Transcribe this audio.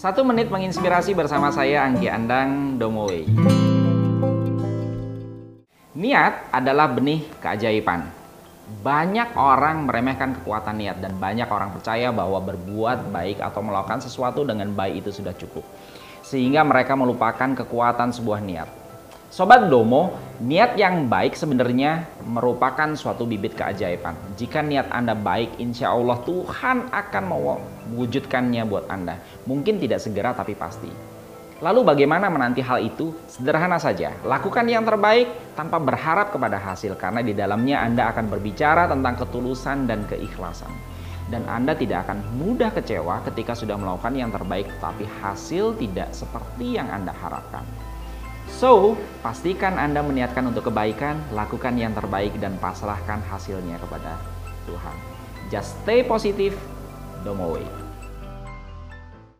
Satu menit menginspirasi bersama saya Anggi Andang Domowe. Niat adalah benih keajaiban. Banyak orang meremehkan kekuatan niat dan banyak orang percaya bahwa berbuat baik atau melakukan sesuatu dengan baik itu sudah cukup. Sehingga mereka melupakan kekuatan sebuah niat. Sobat Domo, niat yang baik sebenarnya merupakan suatu bibit keajaiban. Jika niat Anda baik, insya Allah Tuhan akan mewujudkannya buat Anda. Mungkin tidak segera tapi pasti. Lalu bagaimana menanti hal itu? Sederhana saja, lakukan yang terbaik tanpa berharap kepada hasil karena di dalamnya Anda akan berbicara tentang ketulusan dan keikhlasan. Dan Anda tidak akan mudah kecewa ketika sudah melakukan yang terbaik tapi hasil tidak seperti yang Anda harapkan. So, pastikan Anda meniatkan untuk kebaikan, lakukan yang terbaik dan pasrahkan hasilnya kepada Tuhan. Just stay positive, don't worry.